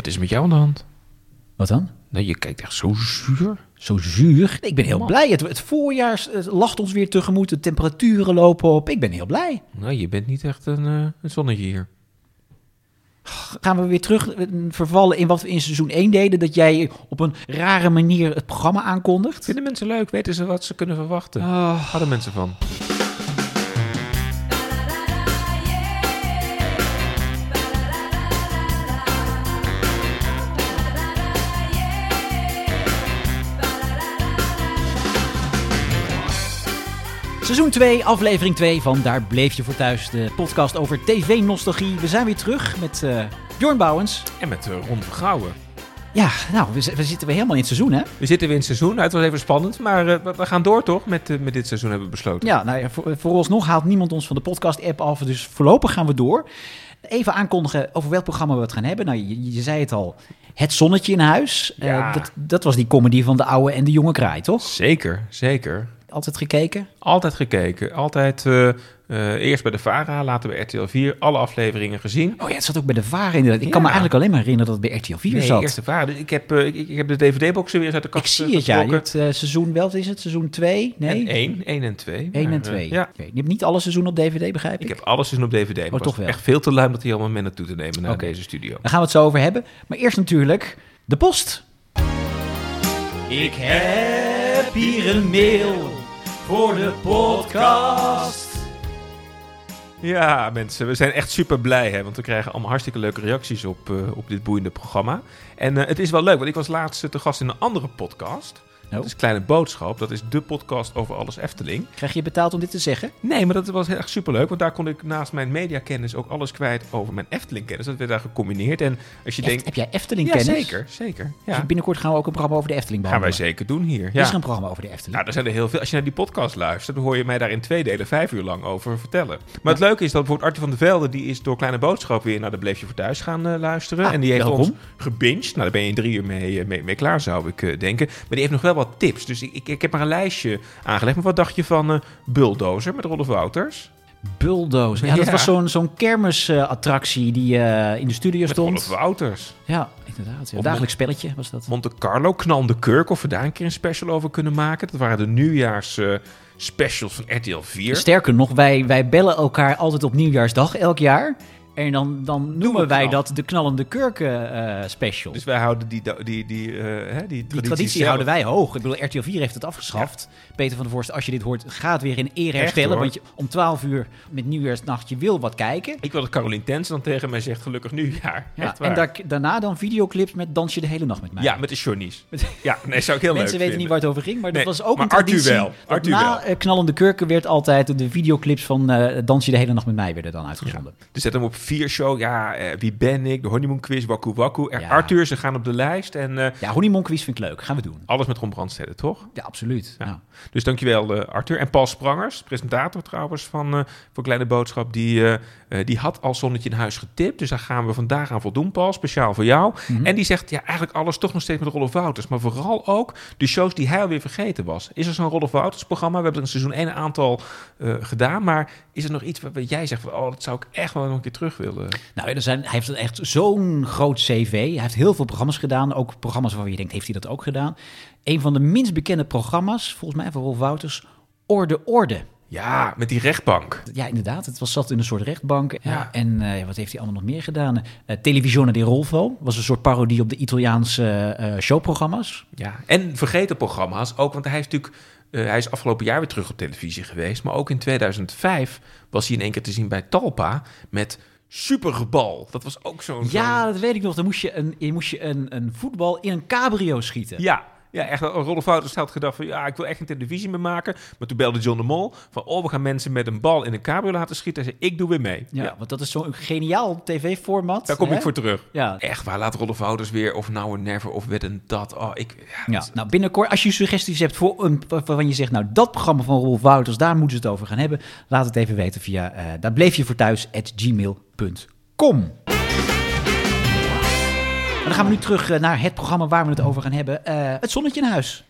Wat is met jou aan de hand? Wat dan? Nee, je kijkt echt zo zuur. Zo zuur. Ik ben heel Man. blij. Het, het voorjaar lacht ons weer tegemoet. De temperaturen lopen op. Ik ben heel blij. Nou, je bent niet echt een, eh, een zonnetje hier. Gaan we weer terug eh, vervallen in wat we in seizoen 1 deden? Dat jij op een rare manier het programma aankondigt? Vinden mensen leuk? Weten ze wat ze kunnen verwachten? Oh, Houden mensen van? Seizoen 2, aflevering 2 van Daar Bleef Je Voor Thuis. De podcast over tv-nostalgie. We zijn weer terug met eh Bjorn Bouwens. En met uh, Ron Vergouwen. Ja, nou, we, we zitten weer helemaal in het seizoen, hè? We zitten weer in het seizoen. Nou, Het was even spannend, maar eh, we- we gaan door toch? Met, met dit seizoen hebben we besloten. Ja, nou ja, voor, vooralsnog haalt niemand ons van de podcast-app af. Dus voorlopig gaan we door. Even aankondigen over welk programma we het gaan hebben. Nou, je, je zei het al. Het Zonnetje in Huis. Ja. dat, dat was die comedy van de oude en de jonge kraai, toch? Zeker, zeker. Altijd gekeken? Altijd gekeken. Altijd eh, eh, eerst bij de VARA, later bij RTL 4. Alle afleveringen gezien. Oh ja, het zat ook bij de VARA inderdaad. Ik kan me eigenlijk alleen maar herinneren dat het bij RTL 4 Nee, zat. eerst de VARA. Dus ik, heb, eh, ik, ik heb de DVD-boxen weer eens uit de Ik kast zie eh, het, ja. Je getrokken. hebt eh, seizoen, wel, wat is het? Seizoen 2? Nee? En 1, 1 en 2. 1 Maar, en eh, 2. ja, Oké. Je hebt niet alle seizoenen op DVD, begrijp ik? ik heb alles dus op DVD. Maar ik was toch wel? echt veel te lui om dat hier allemaal mee naartoe te nemen naar deze studio. Daar gaan we het zo over hebben. Maar eerst natuurlijk de post. Ik heb hier een mail voor de podcast. Ja, mensen, we zijn echt super blij, hè, want we krijgen allemaal hartstikke leuke reacties op, eh, op dit boeiende programma. En eh, het is wel leuk, want ik was laatst eh, te gast in een andere podcast. Dat is Kleine Boodschap, dat is de podcast over alles Efteling. Krijg je betaald om dit te zeggen? Nee, maar dat was echt superleuk, want daar kon ik naast mijn mediakennis ook alles kwijt over mijn Efteling-kennis. Dat werd daar gecombineerd. En als je Eft- denkt... heb jij Efteling Ja, zeker, zeker. Dus Ja. binnenkort gaan we ook een programma over de Efteling Gaan wij behandelen. zeker doen hier. Is Ja. er een programma over de Efteling? Nou, er zijn er heel veel. Als je naar die podcast luistert, dan hoor je mij daar in twee delen vijf uur lang over vertellen. Maar het leuke is dat bijvoorbeeld Arthur van der Velde, die is door Kleine Boodschap weer naar de Bleef je voor thuis gaan eh, luisteren. Ah, en die heeft welkom. ons gebinged. Nou, daar ben je in drie uur mee, eh, mee, mee klaar, zou ik eh, denken. Maar die heeft nog wel wat tips. Dus ik, ik, ik heb maar een lijstje aangelegd. Maar wat dacht je van eh, Bulldozer met Rolf Wouters? Bulldozer. Ja, dat was zo'n zo'n kermisattractie die eh, in de studio Met stond. Rolf Wouters. Ja, inderdaad. Ja. Of Dagelijks spelletje was dat. Monte Carlo, Knalende Kurk, of we daar een keer een special over kunnen maken. Dat waren de nieuwjaars eh, specials van RTL 4. Sterker nog, wij, wij bellen elkaar altijd op nieuwjaarsdag elk jaar. En dan, dan noemen wij knal. dat de knallende kurken eh, special. Dus wij houden die, die, die, eh, hè, die, die traditie houden wij hoog. Ik bedoel, RTL 4 heeft het afgeschaft. Peter van der Voorst, als je dit hoort, gaat weer in eer herstellen. Want je, om 12 uur met nieuwjaarsnacht, je wil wat kijken. Ik wil dat Caroline Tens dan tegen mij zegt gelukkig nieuwjaar. Ja, en daar, daarna dan videoclips met Dans je de hele nacht met mij. Ja, met de Johnny's. Ja, nee, zou ik heel Mensen leuk weten niet waar het over ging, maar Nee, dat was ook maar een Arthur traditie. wel. Arthur na wel. eh, Knallende Kurken werd altijd de videoclips van eh Dans je de hele nacht met mij werden dan uitgezonden. Dus zet hem op vier show. Ja, eh, wie ben ik? De honeymoon quiz, Waku Waku. Ja. Arthur, ze gaan op de lijst. En eh, Ja, Honeymoon Quiz vind ik leuk. Gaan we doen. alles met Ron Brandstede, toch? Ja, absoluut. Ja. Ja. Dus dankjewel uh, Arthur. En Paul Sprangers, presentator trouwens van, uh, van Kleine Boodschap, die, uh, uh, die had al Zonnetje in huis getipt. Dus daar gaan we vandaag aan voldoen, Paul, speciaal voor jou. Mhm. En die zegt, ja, eigenlijk alles toch nog steeds met Rolf Wouters. Maar vooral ook de shows die hij alweer vergeten was. Is er zo'n Rolf Wouters programma? We hebben er in seizoen 1 een aantal uh, gedaan. Maar is er nog iets wat jij zegt van, oh, dat zou ik echt wel nog een keer terug willen? Nou, er zijn, hij heeft echt zo'n groot cv. Hij heeft heel veel programma's gedaan. Ook programma's waarvan je denkt, heeft hij dat ook gedaan? Een van de minst bekende programma's, volgens mij van Rolf Wouters, Orde Orde. Ja, met die rechtbank. Ja, inderdaad. Het was zat in een soort rechtbank. Ja. Ja. En uh, wat heeft hij allemaal nog meer gedaan? Uh, Televisione di Rolfo was een soort parodie op de Italiaanse uh, showprogramma's. Ja, en vergeten programma's ook, want hij is natuurlijk... Hij is afgelopen jaar weer terug op televisie geweest. Maar ook in 2005 was hij in één keer te zien bij Talpa met Supergebal. Dat was ook zo'n... Ja, dat weet ik nog. Dan moest je, een, je, moest je een, een voetbal in een cabrio schieten. Ja, ja, echt. Rolf Wouters had gedacht van, ja, ik wil echt een televisie mee maken. Maar toen belde John de Mol van, oh, we gaan mensen met een bal in een cabrio laten schieten. Hij zei, ik doe weer mee. Ja, ja. want dat is zo'n geniaal tv-format. Daar kom hè? ik voor terug. Ja. Echt waar, laat Rolf Wouters weer of nou en never of wet en dat. Oh, ik... Ja, ja, nou binnenkort, als je suggesties hebt voor een, waarvan je zegt, nou dat programma van Rolf Wouters, daar moeten ze het over gaan hebben. Laat het even weten via, uh, daar bleef je voor thuis, at gmail.com. Dan gaan we nu terug uh, naar het programma waar we het over gaan hebben. Uh, het zonnetje in huis.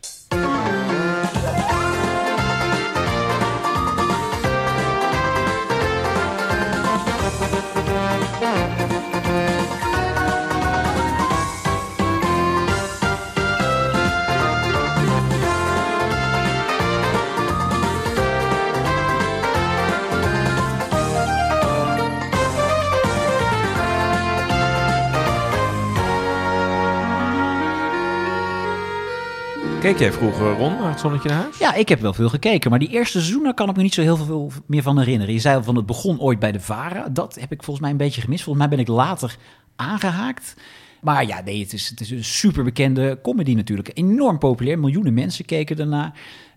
Keek jij vroeger, Ron, naar het zonnetje naar huis? Ja, ik heb wel veel gekeken, maar die eerste seizoenen kan ik me niet zo heel veel meer van herinneren. Je zei al van het begon ooit bij de VARA. Dat heb ik volgens mij een beetje gemist. Volgens mij ben ik later aangehaakt. Maar ja, nee, het is, het is een super bekende comedy natuurlijk. Enorm populair. Miljoenen mensen keken ernaar.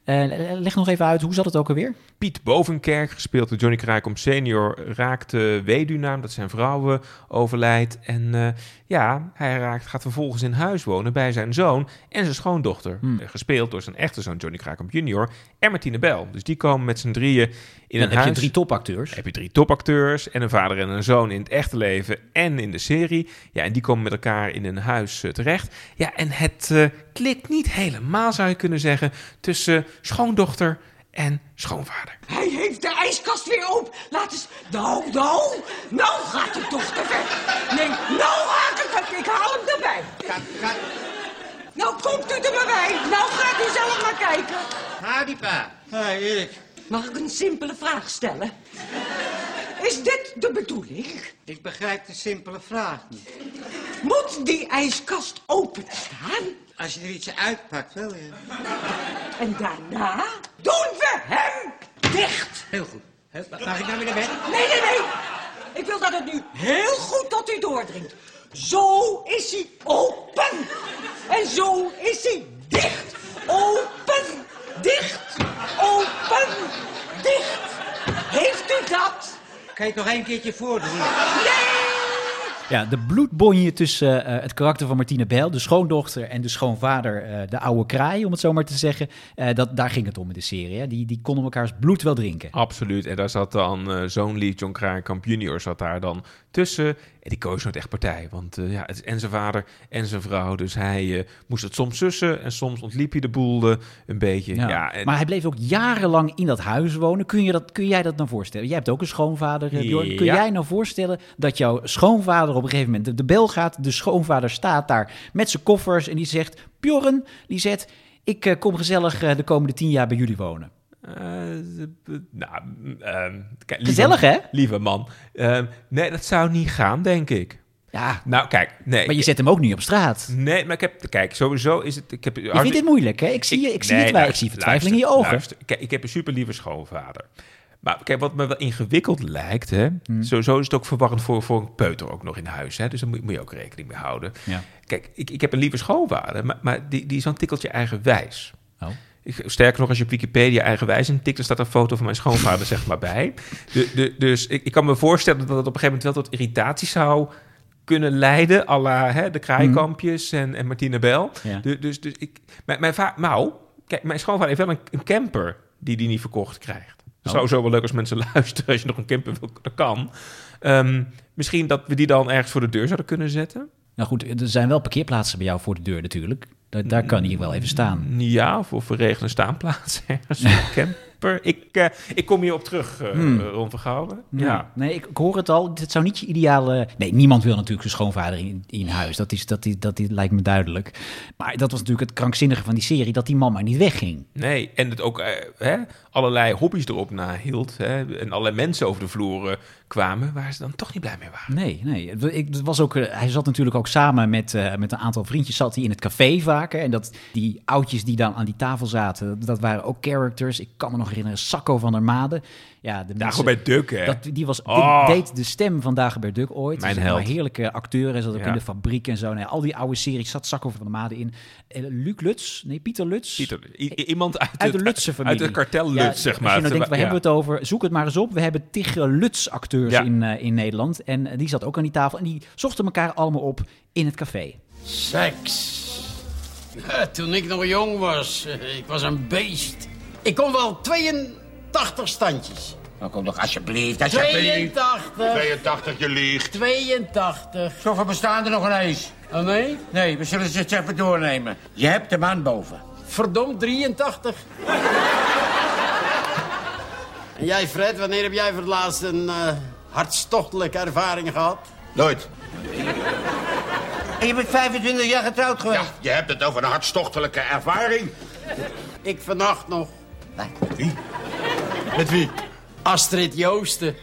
Uh, leg nog even uit, hoe zat het ook alweer? Piet Bovenkerk, gespeeld door Johnny Kraaikom senior, raakte weduwnaam dat zijn vrouw overlijdt. En uh, ja, hij raakt, gaat vervolgens in huis wonen bij zijn zoon en zijn schoondochter. Hmm. Gespeeld door zijn echte zoon Johnny Kraaikom junior en Martine Bel. Dus die komen met z'n drieën in Dan een heb huis. je drie topacteurs. Heb je drie topacteurs en een vader en een zoon in het echte leven en in de serie. Ja, en die komen met elkaar in een huis uh, terecht. Ja, en het klikt niet helemaal, zou je kunnen zeggen, tussen schoondochter en schoonvader. Hij heeft de ijskast weer open. Laat eens. Nou, nou. Nou gaat het toch te ver. Nee, nou haak ik het. Ik haal hem erbij. Kat, kat. Nou komt u er maar bij. Nou gaat u zelf maar kijken. Hadi pa. Hé, Erik. Mag ik een simpele vraag stellen? Is dit de bedoeling? Ik begrijp de simpele vraag niet. Moet die ijskast openstaan? Als je er iets uitpakt, wel ja. En daarna doen we hem dicht. Heel goed. Heel, mag ik nou weer naar bed? Nee, nee, nee. Ik wil dat het nu heel goed tot u doordringt. Zo is hij open. En zo is hij dicht. Open, dicht, open, dicht. Heeft u dat? Kan je het nog één keertje voordoen? Nee! Ja, de bloedbonje tussen uh, het karakter van Martine Bijl, de schoondochter, en de schoonvader, uh, de oude kraai, om het zo maar te zeggen. Dat, daar ging het om in de serie. Die, die konden elkaars bloed wel drinken. Absoluut. En daar zat dan zoon Lee John Kraaikamp junior zat daar dan tussen. En die koos nooit echt partij. Want ja, het is en zijn vader en zijn vrouw. Dus hij moest het soms sussen en soms ontliep hij de boel een beetje. Ja. ja en... Maar hij bleef ook jarenlang in dat huis wonen. Kun, je dat, kun jij dat nou voorstellen? Jij hebt ook een schoonvader, Bjorn. Kun jij nou voorstellen dat jouw schoonvader op een gegeven moment de, de bel gaat, de schoonvader staat daar met zijn koffers en die zegt: Bjorn, die zegt: Ik kom gezellig de komende tien jaar bij jullie wonen. Uh, nou, um, kijk, lieve, gezellig hè? Lieve man. Um, nee, dat zou niet gaan, denk ik. Ja, nou kijk, nee. Maar je zet hem ook niet op straat. Nee, maar ik heb, kijk, sowieso is het. Ik heb, je vindt dit moeilijk, hè? Ik zie, ik, ik zie nee, het ik zie vertwijfeling in je ogen. Luister, kijk, ik heb een super lieve schoonvader. Maar kijk, wat me wel ingewikkeld lijkt, hè, hmm. sowieso is het ook verwarrend voor, voor een peuter ook nog in huis. Hè, dus daar moet, moet je ook rekening mee houden. Ja. Kijk, ik, ik heb een lieve schoonvader, maar, maar die, die is een tikkeltje eigenwijs. Oh. Ik, sterker nog, als je op Wikipedia eigenwijs intikt, dan staat er een foto van mijn schoonvader zeg maar bij. De, de, dus ik, ik kan me voorstellen dat het op een gegeven moment wel tot irritatie zou kunnen leiden, à la hè, de kraaikampjes mm. en, en Martine Bel. Ja. Dus, dus, dus ik, mijn, mijn vader, nou, kijk, mijn schoonvader heeft wel een, een camper die die niet verkocht krijgt. Het Oh. zou zo wel leuk als mensen luisteren als je nog een camper wil, dat kan. Um, misschien dat we die dan ergens voor de deur zouden kunnen zetten. Nou goed, er zijn wel parkeerplaatsen bij jou voor de deur natuurlijk. Daar, daar kan hij wel even staan. Ja, of, of we regelen een staanplaats ergens. camper. Ik, uh, ik kom hier op terug, uh, hmm. Ron Vergouwen. Ja. ja. Nee, ik, ik, hoor het al. Het zou niet je ideale... Nee, niemand wil natuurlijk zijn schoonvader in, in huis. Dat, is, dat, is, dat is, lijkt me duidelijk. Maar dat was natuurlijk het krankzinnige van die serie... dat die man maar niet wegging. Nee, en het ook uh, hè, allerlei hobby's erop nahield. Hè, en allerlei mensen over de vloer kwamen... waar ze dan toch niet blij mee waren. Nee, nee. Ik, het was ook, hij zat natuurlijk ook samen met, met een aantal vriendjes... zat hij in het café vaker. En dat, die oudjes die dan aan die tafel zaten... dat waren ook characters. Ik kan me nog herinneren, Sacco van der Made. Ja, de Dagobert Duck, hè? Dat, die was, oh. deed de stem van Dagobert Duck ooit. Mijn dus held. Een heerlijke acteur. Hij zat ook ja. in de fabriek en zo. Nee, al die oude series zat Sacco van der Made in. Uh, Luc Lutz, nee, Pieter Lutz. Pieter, iemand uit, uit het, de Lutze familie. Uit het kartel Lutz, ja, zeg maar. Als je nou denkt, waar hebben we het over? Zoek het maar eens op. We hebben tig Lutz-acteurs Ja. in, uh, in Nederland. En uh, die zat ook aan die tafel. En die zochten elkaar allemaal op in het café. Seks. Toen ik nog jong was, eh, ik was een beest. Ik kon wel 82 standjes. Nou, kom toch alsjeblieft, alsjeblieft. 82. 82, je liegt. 82. Zoveel bestaan er nog ineens. Oh nee? Nee, we zullen ze het even doornemen. Je hebt de man boven. Verdomd, 83. en jij, Fred, wanneer heb jij voor het laatst een uh, hartstochtelijke ervaring gehad? Nooit. En je bent 25 jaar getrouwd geweest. Ja, je hebt het over een hartstochtelijke ervaring. Ik vannacht nog. Wie? Met wie? Astrid Joosten.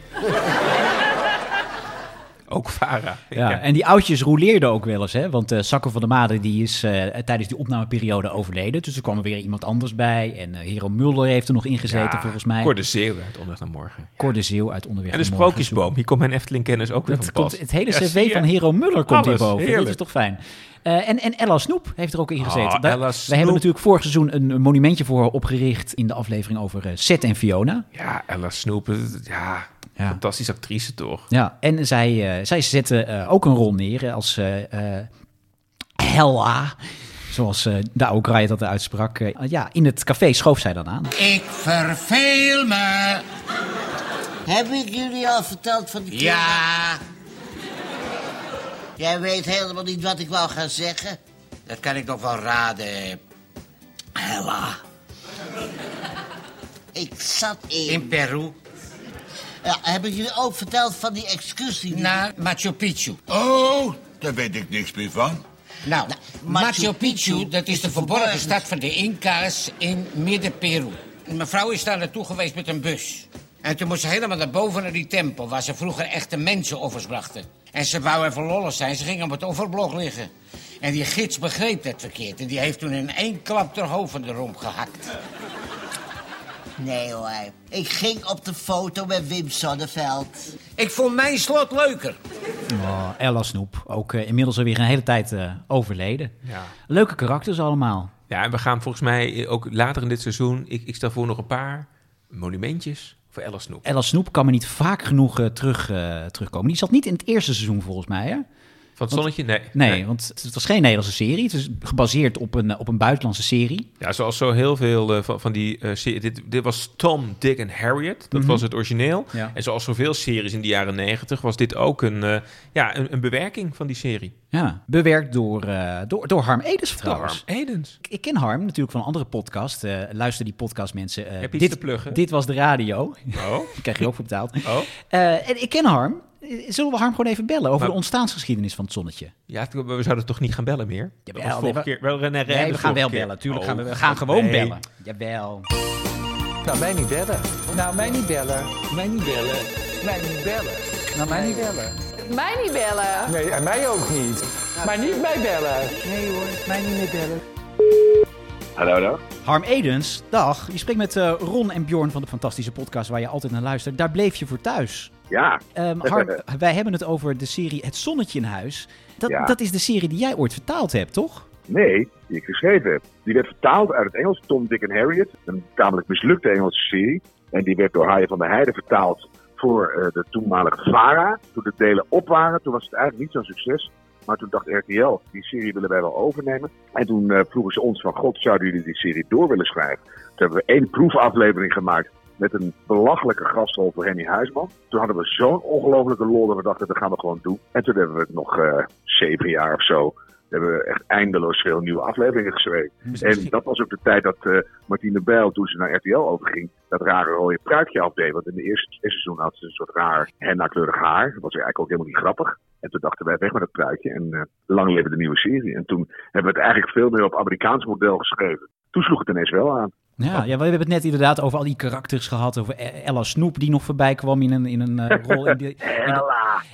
Ook Vara. Ja, en die oudjes roleerden ook wel eens, hè? Want Sakko van der Made die is eh, tijdens die opnameperiode overleden. Dus er kwam er weer iemand anders bij. En eh Hero Mulder heeft er nog ingezeten, Ja, volgens mij. Cor de Zeeuw uit Onderweg naar Morgen. Cor de Zeeuw uit Onderweg En de. Sprookjesboom. Hier komt mijn Efteling-kennis ook weer Dat van komt, pas. het hele cv van Hero Muller komt hierboven. Dat is toch fijn. En, en Ella Snoep heeft er ook in gezeten. Oh, wij Snoep. hebben natuurlijk vorig seizoen een, monumentje voor haar opgericht in de aflevering over Seth en Fiona. Ja, Ella Snoep. Ja, Ja. fantastische actrice toch? Ja, en zij, eh, zij zette eh, ook een rol neer als eh eh, Hella. Zoals de oude Kraai dat uitsprak. Ja, in het café schoof zij dan aan. Ik verveel me. Heb ik jullie al verteld van die kinderen? Ja, Jij weet helemaal niet wat ik wou gaan zeggen. dat kan ik nog wel raden. Ella. Ik zat in... In Peru, Ja, heb ik jullie ook verteld van die excursie? die- naar Machu Picchu. Oh, daar weet ik niks meer van. Nou, Nou, Machu, Machu Picchu, dat is is de de verborgen verborgen stad van de Inca's in midden-Peru. Mevrouw is daar naartoe geweest met een bus. En toen moest ze helemaal naar boven naar die tempel... waar ze vroeger echte mensenoffers brachten. En ze wou even lollig zijn, ze ging op het offerblok liggen. En die gids begreep dat verkeerd. En die heeft toen in één klap ter hoofd van de romp gehakt. Nee hoor. Ik ging op de foto met Wim Sonneveld. Ik vond mijn slot leuker. Oh, Ella Snoep, ook eh, inmiddels alweer een hele tijd eh, overleden. Ja. Leuke karakters allemaal. Ja, en we gaan volgens mij ook later in dit seizoen... Ik, ik stel voor nog een paar monumentjes voor Ella Snoep. Ella Snoep kan me niet vaak genoeg eh, terug, eh, terugkomen. Die zat niet in het eerste seizoen volgens mij, hè? Van het zonnetje? Nee. Nee, want het was geen Nederlandse serie. Het is gebaseerd op een, op een buitenlandse serie. Ja, zoals zo heel veel eh, van, van die eh serie. Dit, dit was Tom, Dick en Harriet. Dat was het origineel. Mhm. Ja. En zoals zoveel series in de jaren negentig... was dit ook een, eh, ja, een, een bewerking van die serie. Ja, bewerkt door, door, door Harm Edens trouwens. Harm Edens. Ik- Ik ken Harm natuurlijk van een andere podcast. Luister die podcast mensen. Heb je dit, te pluggen? Dit was de radio. Oh, Daar krijg je ook voor betaald. oh. En ik ken Harm. Zullen we Harm gewoon even bellen over Maar- de ontstaansgeschiedenis van het zonnetje? Ja, we zouden toch niet gaan bellen meer? Jawel, Dat was nee, vorige we- keer. Wel, nee, Nee, we gaan wel bellen. Tuurlijk gaan we, we gaan gewoon nee. bellen. Jawel. Nou, mij niet bellen. Nou, mij niet bellen. Mij niet bellen. Mij niet bellen. Nou, mij niet bellen. Mij niet bellen. Nee, en mij ook niet. Maar niet mij bellen. Nee hoor, mij niet meer bellen. Hallo, hallo. Harm Edens, dag. Je spreekt met eh, Ron en Bjorn van de fantastische podcast waar je altijd naar luistert. Daar bleef je voor thuis. Ja, Ehm, Harm, wij hebben het over de serie Het Zonnetje in Huis. Dat, Ja. dat is de serie die jij ooit vertaald hebt, toch? nee, die ik geschreven heb. Die werd vertaald uit het Engels, Tom, Dick en Harriet. Een tamelijk mislukte Engelse serie. En die werd door Haaien van der Heijden vertaald voor eh, de toenmalige VARA. Toen de delen op waren, toen was het eigenlijk niet zo'n succes. Maar toen dacht RTL, die serie willen wij wel overnemen. En toen eh, vroegen ze ons van, god, zouden jullie die serie door willen schrijven? Toen hebben we één proefaflevering gemaakt met een belachelijke gastrol voor Henny Huisman. Toen hadden we zo'n ongelofelijke lol dat we dachten, dat gaan we gewoon doen. En toen hebben we het nog eh, zeven jaar of zo, hebben we echt eindeloos veel nieuwe afleveringen geschreven. En dat was ook de tijd dat eh, Martine Bijl, toen ze naar RTL overging, dat rare rode pruikje afdeed. Want in de eerste, eerste seizoen had ze een soort raar henna-kleurig haar. Dat was eigenlijk ook helemaal niet grappig. En toen dachten wij, weg met dat pruikje. En eh, lang leven de nieuwe serie. En toen hebben we het eigenlijk veel meer op Amerikaans model geschreven. Toen sloeg het ineens wel aan. Ja, ja, we hebben het net inderdaad over al die karakters gehad. Over E- Ella Snoep die nog voorbij kwam in een, in een eh, rol. In de-!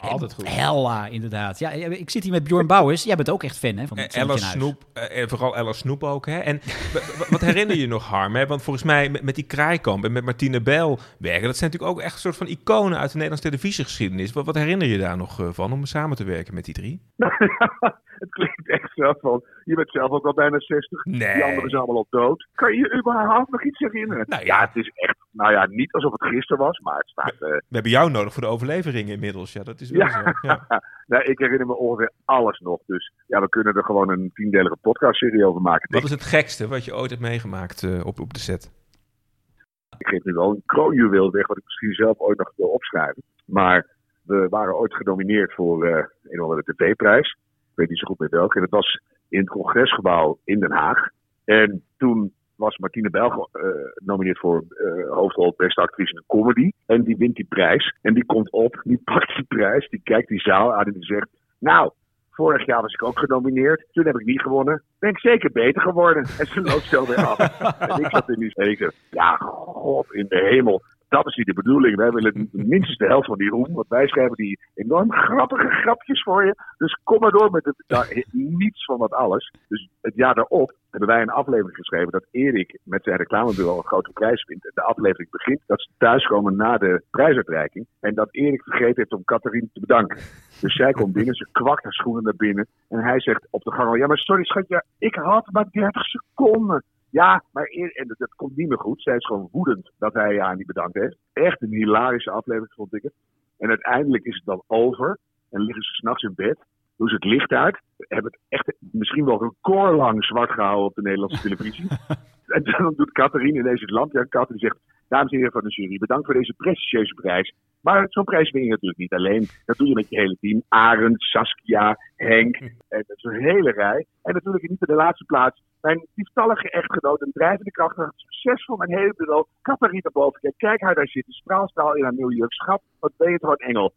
Altijd goed. Hella, inderdaad. Ja, ik zit hier met Bjorn Bouwers. Jij bent ook echt fan hè, van het Eh, Ella in Huis. Snoep, eh, en vooral Ella Snoep ook. Hè? En wat herinner je nog, Harm? Hè? Want volgens mij met, met die Kraaikamp en met Martine Bijl werken... dat zijn natuurlijk ook echt een soort van iconen uit de Nederlandse televisiegeschiedenis. Wat, wat herinner je daar nog eh, van om samen te werken met die drie? het klinkt echt zo van, je bent zelf ook al bijna 60. Nee. Die anderen zijn allemaal al dood. Kan je je überhaupt nog iets herinneren? Nou ja. ja. het is echt, nou ja, niet alsof het gisteren was, maar het staat... eh, We hebben jou nodig voor de overlevering inmiddels. Ja, dat is wel Ja. zo. Ja. nou, ik herinner me ongeveer alles nog. Dus ja, we kunnen er gewoon een tiendelige podcastserie over maken. Wat is het gekste wat je ooit hebt meegemaakt eh, op, op de set? Ik geef nu wel een kroonjuweel weg, wat ik misschien zelf ooit nog wil opschrijven. Maar we waren ooit genomineerd voor eh, een of andere tv-prijs. Ik weet niet zo goed meer welke. En dat was in het congresgebouw in Den Haag. En toen was Martine Bijl eh, genomineerd voor eh, hoofdrol beste actrice in een comedy. En die wint die prijs. En die komt op, die pakt die prijs, die kijkt die zaal aan en die zegt... Nou, vorig jaar was ik ook genomineerd. Toen heb ik niet gewonnen. Ben ik zeker beter geworden. En ze loopt zo weer af. en ik zat in die zeg, ja, god in de hemel. Dat is niet de bedoeling. Wij willen minstens de helft van die roem. Want wij schrijven die enorm grappige grapjes voor je. Dus kom maar door met het, nou, niets van dat alles. Dus het jaar daarop hebben wij een aflevering geschreven dat Erik met zijn reclamebureau een grote prijs wint. En de aflevering begint dat ze thuiskomen na de prijsuitreiking. En dat Erik vergeten heeft om Catharine te bedanken. Dus zij komt binnen, ze kwakt haar schoenen naar binnen. En hij zegt op de gang al, ja maar sorry schatje, ik had maar 30 seconden. Ja, maar en dat, dat komt niet meer goed. Zij is gewoon woedend dat hij haar niet bedankt heeft. Echt een hilarische aflevering vond ik het. En uiteindelijk is het dan over. En liggen ze s'nachts in bed. Doen ze het licht uit. Hebben het echt misschien wel recordlang zwart gehouden op de Nederlandse televisie. en dan doet Catharine ineens het land. Ja, Catharine zegt, dames en heren van de jury, bedankt voor deze prestigieuze prijs. Maar zo'n prijs win je natuurlijk niet alleen. Dat doe je met je hele team. Arend, Saskia, Henk. En dat is een hele rij. En natuurlijk niet in de laatste plaats mijn lieftallige echtgenoot, een drijvende kracht, een succesvol mijn hele bureau, Catharina Boven. Kijk haar daar zitten, straalstraal in haar. Schat, wat ben je toch een engel.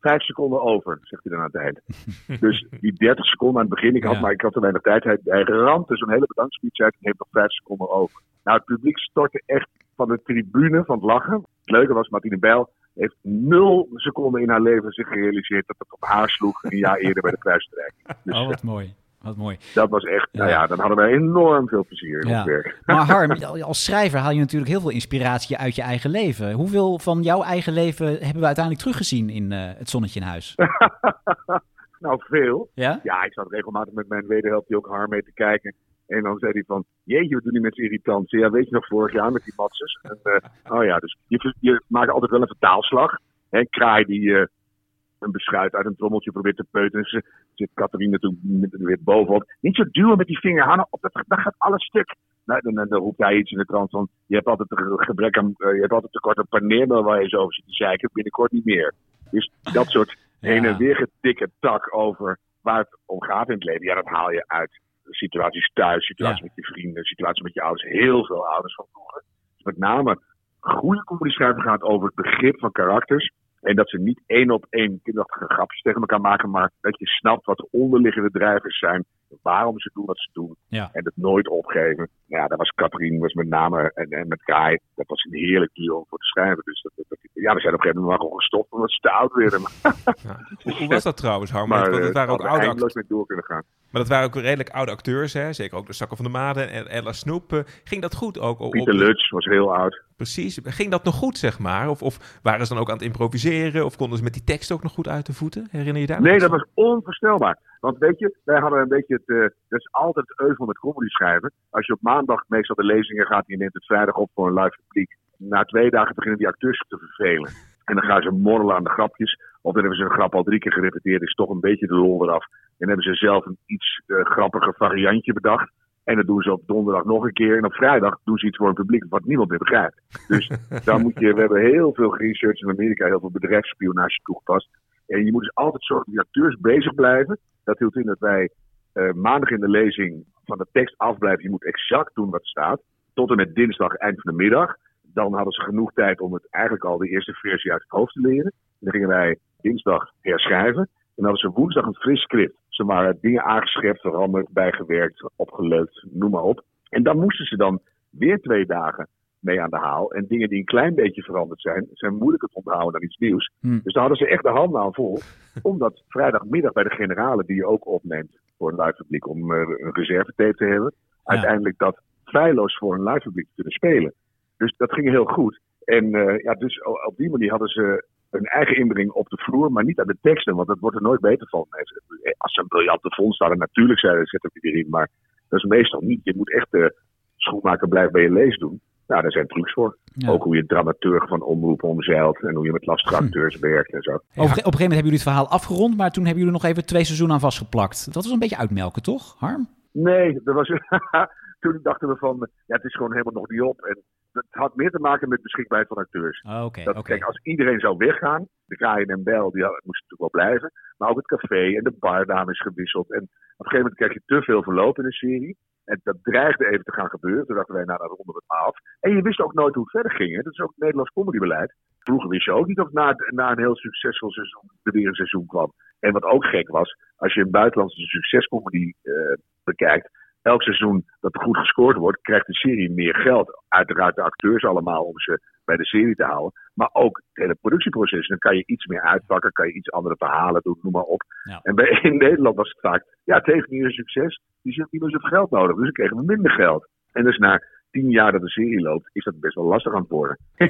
Vijf seconden over, zegt hij dan aan het eind. Dus die 30 seconden aan het begin, ik had, Ja. maar ik had te weinig tijd. Hij, hij ramt dus een hele bedankspeech uit en heeft nog vijf seconden over. Nou, het publiek stortte echt van de tribune van het lachen. Het leuke was, Martine Bijl heeft nul seconden in haar leven zich gerealiseerd dat het op haar sloeg een jaar eerder bij de prijsstrijking. Dus Oh, eh, wat mooi. Wat mooi. dat was echt, nou Ja. dan hadden wij enorm veel plezier in Ja. ons werk. Maar Harm, als schrijver haal je natuurlijk heel veel inspiratie uit je eigen leven. Hoeveel van jouw eigen leven hebben we uiteindelijk teruggezien in eh, Het Zonnetje in Huis? nou, veel. Ja? Ja, ik zat regelmatig met mijn wederhelft die ook haar mee te kijken. En dan zei hij van, jeetje, wat doen die mensen irritant. Ja, weet je nog vorig jaar met die matses? En, eh, oh ja, dus je, je maakt altijd wel een vertaalslag. Een kraai die eh, een beschuit uit een trommeltje probeert te peuteren. Ze zit toen met- weer bovenop. Niet zo duwen met die vinger, Hanna, op dat, dat gaat alles stuk. Nou, dan, dan, dan roept hij iets in de trant van, je hebt altijd een gebrek aan, eh, je hebt altijd tekort aan paneermeel waar je zo over zit te zeiken. Binnenkort niet meer. Dus dat soort heen en weer getikke tak over waar het om gaat in het leven. Ja, dat haal je uit situaties thuis, situaties Ja. met je vrienden, situaties met je ouders. Heel veel ouders van vroeger. Dus met name goede comedy schrijven gaat over het begrip van karakters. En dat ze niet één op één kinderachtige grapjes tegen elkaar maken, maar dat je snapt wat de onderliggende drijvers zijn. Waarom ze doen wat ze doen. Ja. En het nooit opgeven. Nou ja, dat was Katrien, was met name, en, en met Kai, dat was een heerlijk duo om voor te schrijven. Dus dat, dat- ja, we zijn op een gegeven moment gewoon gestopt omdat ze te oud werden. Hoe, was dat trouwens, Harm? Want eh, het waren ook oude mee door kunnen gaan. Maar dat waren ook redelijk oude acteurs, hè? zeker ook de Zakken van de Maden en Ella Snoep. eh, Ging dat goed ook? op- Pieter Lutz was heel oud. Precies. Ging dat nog goed, zeg maar? Of, of waren ze dan ook aan het improviseren? Of konden ze met die tekst ook nog goed uit de voeten? Herinner je daar Nee, dat was onvoorstelbaar. Want weet je, wij hadden een beetje het. eh, dat is altijd het euvel met comedy schrijven. Als je op maandag meestal de lezingen gaat en je neemt het vrijdag op voor een live publiek. Na twee dagen beginnen die acteurs te vervelen. En dan gaan ze morrelen aan de grapjes. Of dan hebben ze een grap al drie keer gerepeteerd. Is toch een beetje de lol eraf. En hebben ze zelf een iets eh, grappiger variantje bedacht. En dat doen ze op donderdag nog een keer. En op vrijdag doen ze iets voor een publiek wat niemand meer begrijpt. Dus dan moet je, we hebben heel veel research in Amerika, heel veel bedrijfsspionage toegepast. En je moet dus altijd zorgen dat die acteurs bezig blijven. Dat hield in dat wij eh, maandag in de lezing van de tekst afblijven. Je moet exact doen wat er staat. Tot en met dinsdag, eind van de middag. Dan hadden ze genoeg tijd om het eigenlijk al de eerste versie uit het hoofd te leren. Dan gingen wij dinsdag herschrijven. En dan hadden ze woensdag een fris script. Ze waren dingen aangeschept, veranderd, bijgewerkt, opgeleukt, noem maar op. En dan moesten ze dan weer twee dagen mee aan de haal. En dingen die een klein beetje veranderd zijn, zijn moeilijker te onthouden dan iets nieuws. Hm. Dus daar hadden ze echt de handen aan vol. Omdat vrijdagmiddag bij de generalen, die je ook opneemt voor een live publiek, om eh, een reservetape te hebben, uiteindelijk dat feilloos voor een live publiek te kunnen spelen. Dus dat ging heel goed. En eh, ja, dus op die manier hadden ze een eigen inbreng op de vloer, maar niet aan de teksten, want dat wordt er nooit beter van. Eh, Als ze een briljante vondst hadden, natuurlijk ze het erin, maar dat is meestal niet. Je moet echt de schoenmaker blijven bij je lees doen. Nou, daar zijn trucs voor. Ja. Ook hoe je dramaturg van omroep omzeilt en hoe je met lastige acteurs werkt en zo. Op, op een gegeven moment hebben jullie het verhaal afgerond, maar toen hebben jullie nog even twee seizoenen aan vastgeplakt. Dat was een beetje uitmelken, toch, Harm? Nee, dat was, toen dachten we van, ja, het is gewoon helemaal nog niet op. En het had meer te maken met beschikbaarheid van acteurs. Oh, Dat, oké. Kijk, als iedereen zou weggaan, de Bel, die moesten natuurlijk wel blijven. Maar ook het café en de bardame is gewisseld. En op een gegeven moment krijg je te veel verloop in een serie. En dat dreigde even te gaan gebeuren. Toen dachten wij, nou, dan ronden we het maar af. En je wist ook nooit hoe het verder ging. Hè? Dat is ook het Nederlands comedybeleid. Vroeger wist je ook niet of na, na een heel succesvol seizoen er weer een seizoen kwam. En wat ook gek was, als je een buitenlandse succescomedy eh, bekijkt, elk seizoen dat er goed gescoord wordt, krijgt de serie meer geld. Uiteraard de acteurs allemaal om ze bij de serie te houden. Maar ook het hele productieproces. Dan kan je iets meer uitpakken, kan je iets andere verhalen doen, noem maar op. Ja. En bij, in Nederland was het vaak, ja, het heeft niet een succes. Die heeft niet meer zoveel geld nodig, dus dan kregen we minder geld. En dus na tien jaar dat de serie loopt, is dat best wel lastig aan het worden.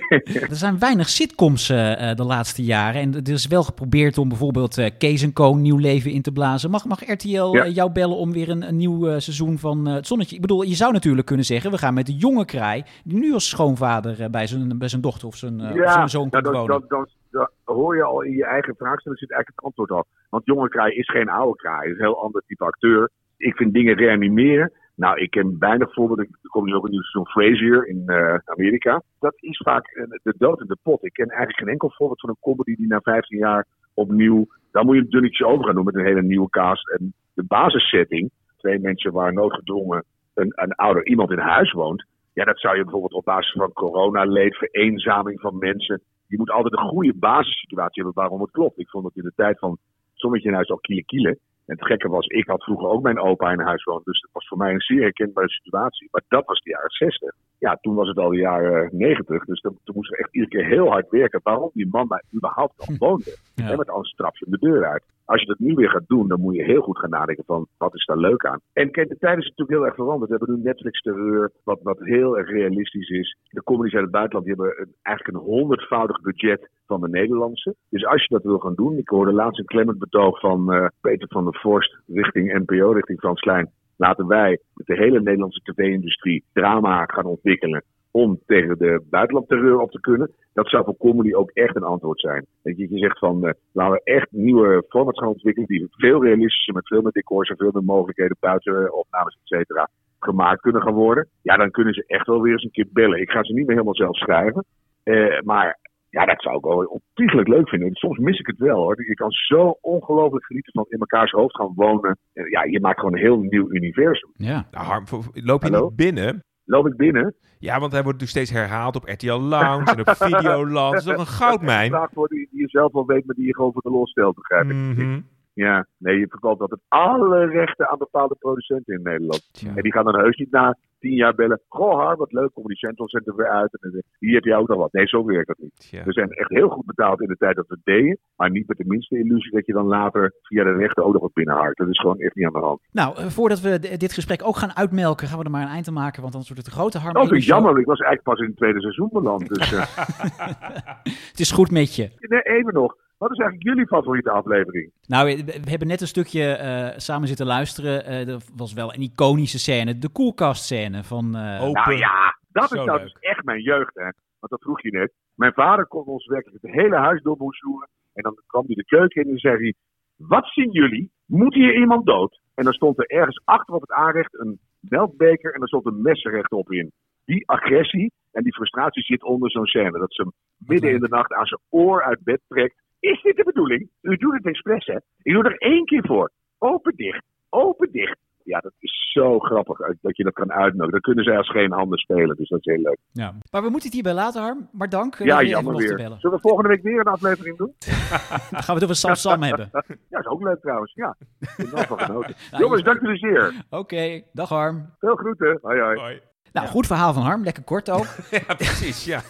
Er zijn weinig sitcoms eh, eh, de laatste jaren. En er is wel geprobeerd om bijvoorbeeld eh Kees Co. nieuw leven in te blazen. Mag, mag RTL Ja. jou bellen om weer een, een nieuw seizoen van het Zonnetje? Ik bedoel, je zou natuurlijk kunnen zeggen, we gaan met de jonge kraai... die nu als schoonvader bij, zijn, bij zijn dochter of zijn, of zijn zoon nou, komt dan, wonen. dan hoor je al in je eigen vraagstelling zit eigenlijk het antwoord al. Want jonge kraai is geen oude kraai, is een heel ander type acteur. Ik vind dingen reanimeren. Nou, ik ken weinig voorbeelden. Er komt dus ook een nieuw seizoen Frasier in eh, Amerika. Dat is vaak eh, de dood in de pot. Ik ken eigenlijk geen enkel voorbeeld van een comedy die na 15 jaar opnieuw. Dan moet je een dunnetjes over gaan doen met een hele nieuwe cast. En de basissetting, twee mensen waar noodgedwongen een, een ouder iemand in huis woont. Ja, dat zou je bijvoorbeeld op basis van coronaleed, vereenzaming van mensen. Je moet altijd een goede basissituatie hebben waarom het klopt. Ik vond dat in de tijd van Sommetje in huis al kiele kiele. En het gekke was, ik had vroeger ook mijn opa in huis wonen. Dus dat was voor mij een zeer herkenbare situatie. Maar dat was de jaren 60. Ja, toen was het al de jaren 90. Dus dan, toen moesten we echt iedere keer heel hard werken. Waarom die man daar überhaupt nog woonde. Ja. En met anders je hem de deur uit. Als je dat nu weer gaat doen, dan moet je heel goed gaan nadenken van wat is daar leuk aan. En kijk, de tijd is natuurlijk heel erg veranderd. We hebben nu Netflix terreur, wat, wat heel erg realistisch is. De comedies uit het buitenland die hebben een, eigenlijk een honderdvoudig budget van de Nederlandse. Dus als je dat wil gaan doen, ik hoorde laatst een klemmend betoog van eh, Peter van der Vorst richting NPO, richting Frans Klein. Laten wij met de hele Nederlandse tv-industrie drama gaan ontwikkelen om tegen de buitenlandterreur op te kunnen. Dat zou voor comedy ook echt een antwoord zijn. Dat je, je zegt van, eh, laten we echt nieuwe formats gaan ontwikkelen die veel realistischer, met veel meer decors en veel meer mogelijkheden buiten eh, opnames, et cetera, gemaakt kunnen gaan worden. Ja, dan kunnen ze echt wel weer eens een keer bellen. Ik ga ze niet meer helemaal zelf schrijven. Eh, maar ja, dat zou ik wel ontiegelijk leuk vinden. Soms mis ik het wel hoor. Je kan zo ongelooflijk genieten van in mekaars hoofd gaan wonen. Ja, je maakt gewoon een heel nieuw universum. Ja. Nou, Harm, loop je Hallo? niet binnen? Loop ik binnen? Ja, want hij wordt dus steeds herhaald op RTL Lounge en op Videoland. Dat is toch een goudmijn? Vraag voor die, die je zelf wel weet, maar die je gewoon voor de los stelt, begrijp ik. Mhm. Ja, nee, je verkoopt altijd alle rechten aan bepaalde producenten in Nederland. Tja. En die gaan dan heus niet na tien jaar bellen. Goh, Har, wat leuk, Comedy Central zet er weer uit. En hier heb je ook nog wat. Nee, zo werkt dat niet. Tja. We zijn echt heel goed betaald in de tijd dat we het deden. Maar niet met de minste illusie dat je dan later via de rechten ook nog wat binnenhaakt. Dat is gewoon echt niet aan de hand. Nou, eh, voordat we dit gesprek ook gaan uitmelken, gaan we er maar een eind aan maken, want anders wordt het een grote harm. Oh, vind ik jammer. Ik was eigenlijk pas in het tweede seizoen beland. Dus eh, Het is goed met je. nee, even nog. Wat is eigenlijk jullie favoriete aflevering? Nou, we, hebben net een stukje eh, samen zitten luisteren. Eh er was wel een iconische scène, de koelkastscène van... eh, Open. Nou ja, dat Zo is nou dus echt mijn jeugd, hè. Want dat vroeg je net. Mijn vader kon ons werkelijk het hele huis doorboezoeren. En dan kwam hij de keuken in en zei hij... Wat zien jullie? Moet hier iemand dood? En dan stond er ergens achter op het aanrecht een melkbeker en er stond een mes rechtop in. Die agressie en die frustratie zit onder zo'n scène. Dat ze hem midden in de nacht aan zijn oor uit bed trekt. Is dit de bedoeling? U doet het expres, hè? Ik doe er één keer voor. Open dicht. Open dicht. Ja, dat is zo grappig eh, dat je dat kan uitnodigen. Dan kunnen zij als geen handen spelen, dus dat is heel leuk. ja. Maar we moeten het hierbij laten, Harm. Maar dank. eh, Ja, dat jammer weer. bellen. Zullen we volgende week weer een aflevering doen? Dan gaan we het over Sam Sam hebben. Ja, is ook leuk trouwens. Ja, ik ben wel van genoten. Nou, Jongens, je- dank jullie zeer. Oké, dag Harm. Veel groeten. Hoi, hoi. Hoi. Nou, goed verhaal van Harm. Lekker kort ook. Ja, precies, ja.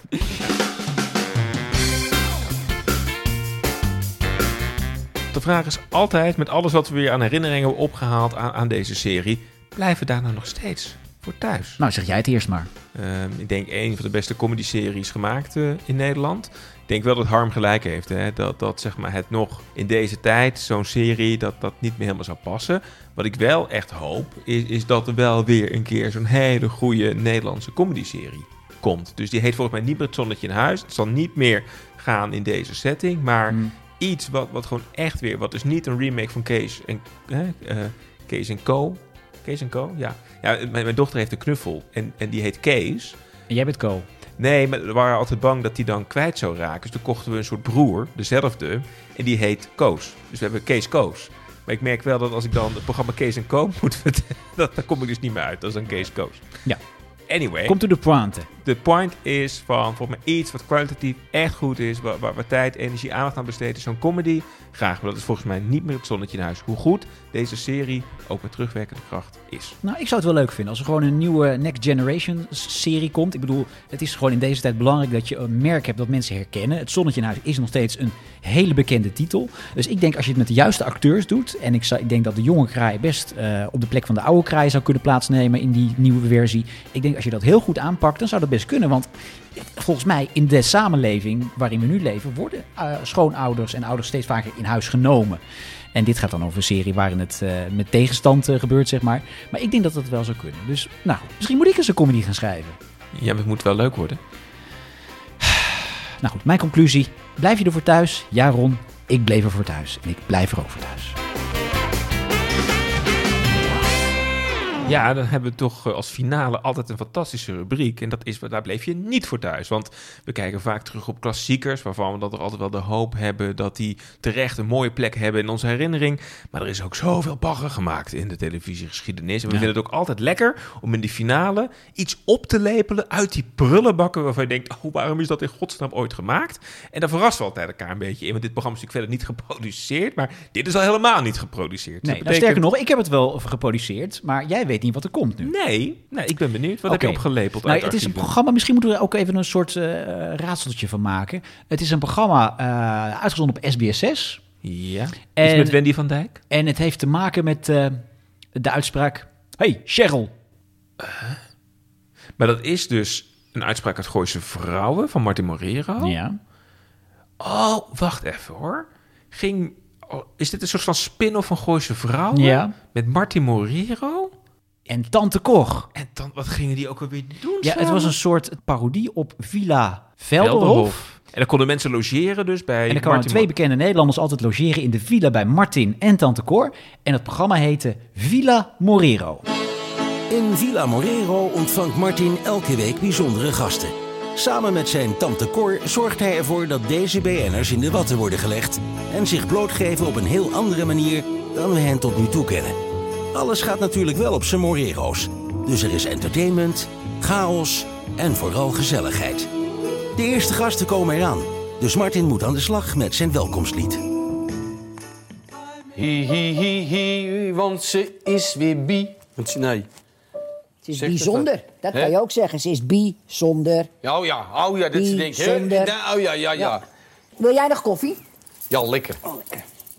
De vraag is altijd, met alles wat we weer aan herinneringen hebben opgehaald aan, aan deze serie, blijven we daar nou nog steeds voor thuis? Nou, zeg jij het eerst maar. Ehm, ik denk een van de beste comedy-series gemaakt eh, in Nederland. Ik denk wel dat Harm gelijk heeft. Hè? Dat, dat zeg maar, het nog in deze tijd, zo'n serie, dat dat niet meer helemaal zou passen. Wat ik wel echt hoop, is, is dat er wel weer een keer zo'n hele goede Nederlandse comedy-serie komt. Dus die heet volgens mij niet meer Het Zonnetje in Huis. Het zal niet meer gaan in deze setting, maar Hmm. Iets wat, wat gewoon echt weer... Wat dus niet een remake van Kees en, Kees en Co. Kees en Co, ja. ja mijn, mijn dochter heeft een knuffel en, en die heet Kees... En jij bent Co. Nee, maar we waren altijd bang dat die dan kwijt zou raken. Dus toen kochten we een soort broer, dezelfde. En die heet Koos. Dus we hebben Kees Koos. Maar ik merk wel dat als ik dan het programma Kees en Co moet vertellen... dat- daar kom ik dus niet meer uit. Dat is dan Kees Koos. Ja. Anyway. Komt u de pointe. De point is van volgens mij iets wat kwalitatief echt goed is, waar, waar, waar tijd, energie, aandacht aan besteed is. Zo'n comedy, graag. Maar dat is volgens mij niet meer het zonnetje in huis. Hoe goed deze serie, ook met terugwerkende kracht, is. Nou, ik zou het wel leuk vinden als er gewoon een nieuwe Next Generation serie komt. Ik bedoel, het is gewoon in deze tijd belangrijk dat je een merk hebt dat mensen herkennen. Het Zonnetje in Huis is nog steeds een hele bekende titel. Dus ik denk als je het met de juiste acteurs doet. En ik, zou, ik denk dat de jonge kraai best eh, op de plek van de oude kraai zou kunnen plaatsnemen in die nieuwe versie. Ik denk als je dat heel goed aanpakt, dan zou dat best kunnen. Want volgens mij in de samenleving waarin we nu leven, worden eh, schoonouders en ouders steeds vaker in huis genomen. En dit gaat dan over een serie waarin het eh, met tegenstand eh, gebeurt, zeg maar. Maar ik denk dat dat wel zou kunnen. Dus nou, misschien moet ik eens een comedy gaan schrijven. Ja, maar het moet wel leuk worden. Nou goed, mijn conclusie. Blijf je ervoor thuis? Ja, Ron. Ik bleef er voor thuis. En ik blijf er ook voor thuis. Ja, dan hebben we toch eh, als finale altijd een fantastische rubriek. En dat is, daar bleef je niet voor thuis. Want we kijken vaak terug op klassiekers, waarvan we dat er altijd wel de hoop hebben dat die terecht een mooie plek hebben in onze herinnering. Maar er is ook zoveel bagger gemaakt in de televisiegeschiedenis. En we Ja. vinden het ook altijd lekker om in die finale iets op te lepelen uit die prullenbakken waarvan je denkt, oh, waarom is dat in godsnaam ooit gemaakt? En daar verrassen we altijd elkaar een beetje in. Want dit programma is natuurlijk verder niet geproduceerd, maar dit is al helemaal niet geproduceerd. Nee, Dat nou, sterker nog, ik heb het wel geproduceerd, maar jij weet niet wat er komt nu. Nee, nee ik ben benieuwd. Wat heb je opgelepeld Nou, uit het is een programma, misschien moeten we er ook even een soort eh, raadseltje van maken. Het is een programma eh, uitgezonden op SBS 6. Ja, iets En- met Wendy van Dijk? En het heeft te maken met eh, de uitspraak... Hey, Cheryl. Maar dat is dus een uitspraak uit Gooise Vrouwen van Martin Morero. Ja. Oh, wacht even hoor. Ging, oh, is dit een soort van spin-off van Gooise Vrouwen? Ja. Met Martin Morero? En Tante Cor. En dan, wat gingen die ook alweer doen Ja, het was een soort parodie op Villa Velderhof. Velderhof. En dan konden mensen logeren dus bij En er kwamen twee bekende Nederlanders altijd logeren in de villa bij Martin en Tante Cor. En het programma heette Villa Morero. In Villa Morero ontvangt Martin elke week bijzondere gasten. Samen met zijn tante Cor zorgt hij ervoor dat deze BN'ers in de watten worden gelegd... en zich blootgeven op een heel andere manier dan we hen tot nu toe kennen. Alles gaat natuurlijk wel op zijn Morero's. Dus er is entertainment, chaos en vooral gezelligheid. De eerste gasten komen eraan. Dus Martin moet aan de slag met zijn welkomstlied. Hi, hi, hi, hi, want ze is weer bi. Want ze- Nee. Het is bijzonder. Dat kan je ook zeggen. Ze is bijzonder. Oh ja, oh ja, dat hè? Bijzonder. Da- Oh ja, ja, ja. Wil jij nog koffie? Ja, lekker.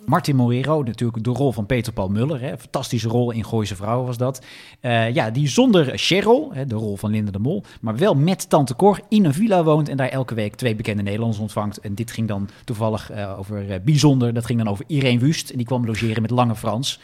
Martin Morero, natuurlijk de rol van Peter Paul Muller. Hè, fantastische rol in Gooise Vrouwen was dat. Eh, ja, die zonder Cheryl, hè, de rol van Linda de Mol, maar wel met Tante Cor in een villa woont en daar elke week twee bekende Nederlanders ontvangt. En dit ging dan toevallig eh, over eh, bijzonder. Dat ging dan over Irene Wust en die kwam logeren met Lange Frans.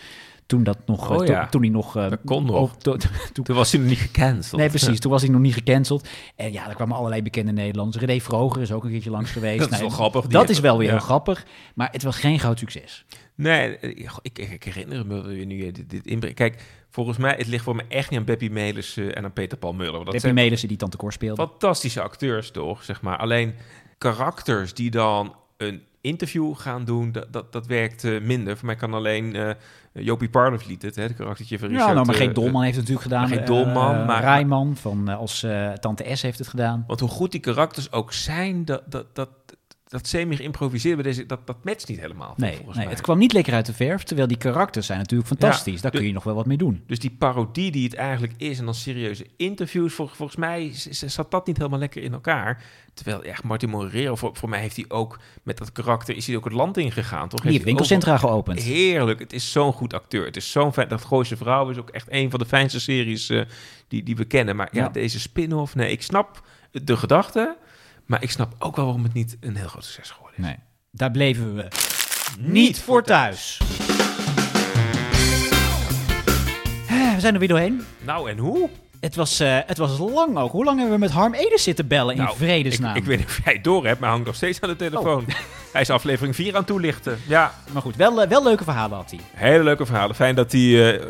Toen dat nog, eh, Oh to- ja. toen hij nog... eh, Dat kon nog. op- to- Toen was hij nog niet gecanceld. Nee, precies. Toen was hij nog niet gecanceld. En ja, er kwamen allerlei bekende Nederlanders. René Vroger is ook een keertje langs geweest. Dat is wel grappig. Dat is wel weer ja. heel grappig. Maar het was geen groot succes. Nee, eh, ik, ik, herinner me nu eh, dit, dit. Kijk, volgens mij, het ligt voor me echt niet aan Beppie Melis eh, en aan Peter Paul Muller. Dat Beppie zijn Melissen die Tante Cor speelde. fantastische acteurs, toch? Zeg maar. Alleen karakters die dan een interview gaan doen, dat, dat, dat werkt eh, minder. Voor mij kan alleen eh Jopie Parlevliet het, hè, het karaktertje van Ja, Richard. nou, maar geen eh, Dolman heeft het natuurlijk gedaan. geen Dolman, maar- Rijman van als Tante S heeft het gedaan. Want hoe goed die karakters ook zijn, dat, dat, dat, dat semi-geïmproviseerd bij deze, dat, dat matcht niet helemaal. Nee, volgens nee mij. het kwam niet lekker uit de verf, terwijl die karakters zijn natuurlijk fantastisch. Ja, Daar de- kun je nog wel wat mee doen. Dus die parodie die het eigenlijk is en dan serieuze interviews, vol- volgens mij zat dat niet helemaal lekker in elkaar. Terwijl echt Martin Morero, voor, voor mij heeft hij ook met dat karakter, is hij ook het land ingegaan, toch? Die heeft winkelcentra geopend. Heerlijk, het is zo'n goed acteur. Het is zo'n fijn, dat Gooise Vrouw is ook echt een van de fijnste series eh, die, die we kennen. Maar ja, Ja. deze spin-off, nee, ik snap de gedachte, maar ik snap ook wel waarom het niet een heel groot succes geworden is. Nee, daar bleven we niet voor thuis. We zijn er weer doorheen. Nou, en hoe? Het was, eh, het was lang ook. Hoe lang hebben we met Harm Edens zitten bellen in Nou, vredesnaam? Ik, ik weet niet of jij het door hebt, maar hij hangt nog steeds aan de telefoon. Oh. Hij is aflevering 4 aan toelichten. Ja, Maar goed, wel, eh, wel leuke verhalen had hij. hele leuke verhalen. Fijn dat hij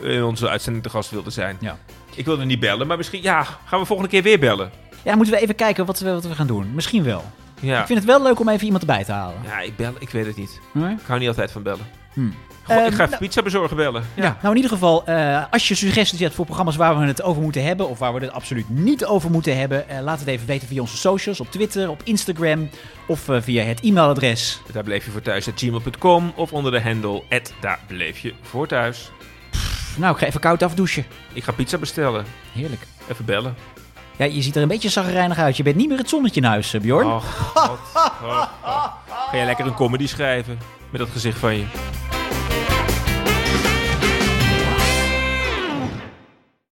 eh, in onze uitzending te gast wilde zijn. Ja. Ik wilde niet bellen, maar misschien ja, gaan we volgende keer weer bellen. Ja, moeten we even kijken wat we, wat we gaan doen. Misschien wel. Ja, Ik vind het wel leuk om even iemand erbij te halen. ja ik, bel, ik weet het niet. Nee? Ik hou niet altijd van bellen. Hm. Goh, ik Ehm, ga even pizza bezorgen bellen. Ja. nou in ieder geval, eh, als je suggesties hebt voor programma's waar we het over moeten hebben, of waar we het absoluut niet over moeten hebben, eh, laat het even weten via onze socials, op Twitter, op Instagram of eh, via het e-mailadres. Daar bleef je voor thuis at gmail.com of onder de handle at daar bleef je voor thuis. Nou, ik ga even koud afdouchen. Ik ga pizza bestellen. Heerlijk. Even bellen. Ja, je ziet er een beetje zagrijnig uit. Je bent niet meer het zonnetje in huis, eh, Bjorn. God. Ga jij lekker een comedy schrijven met dat gezicht van je?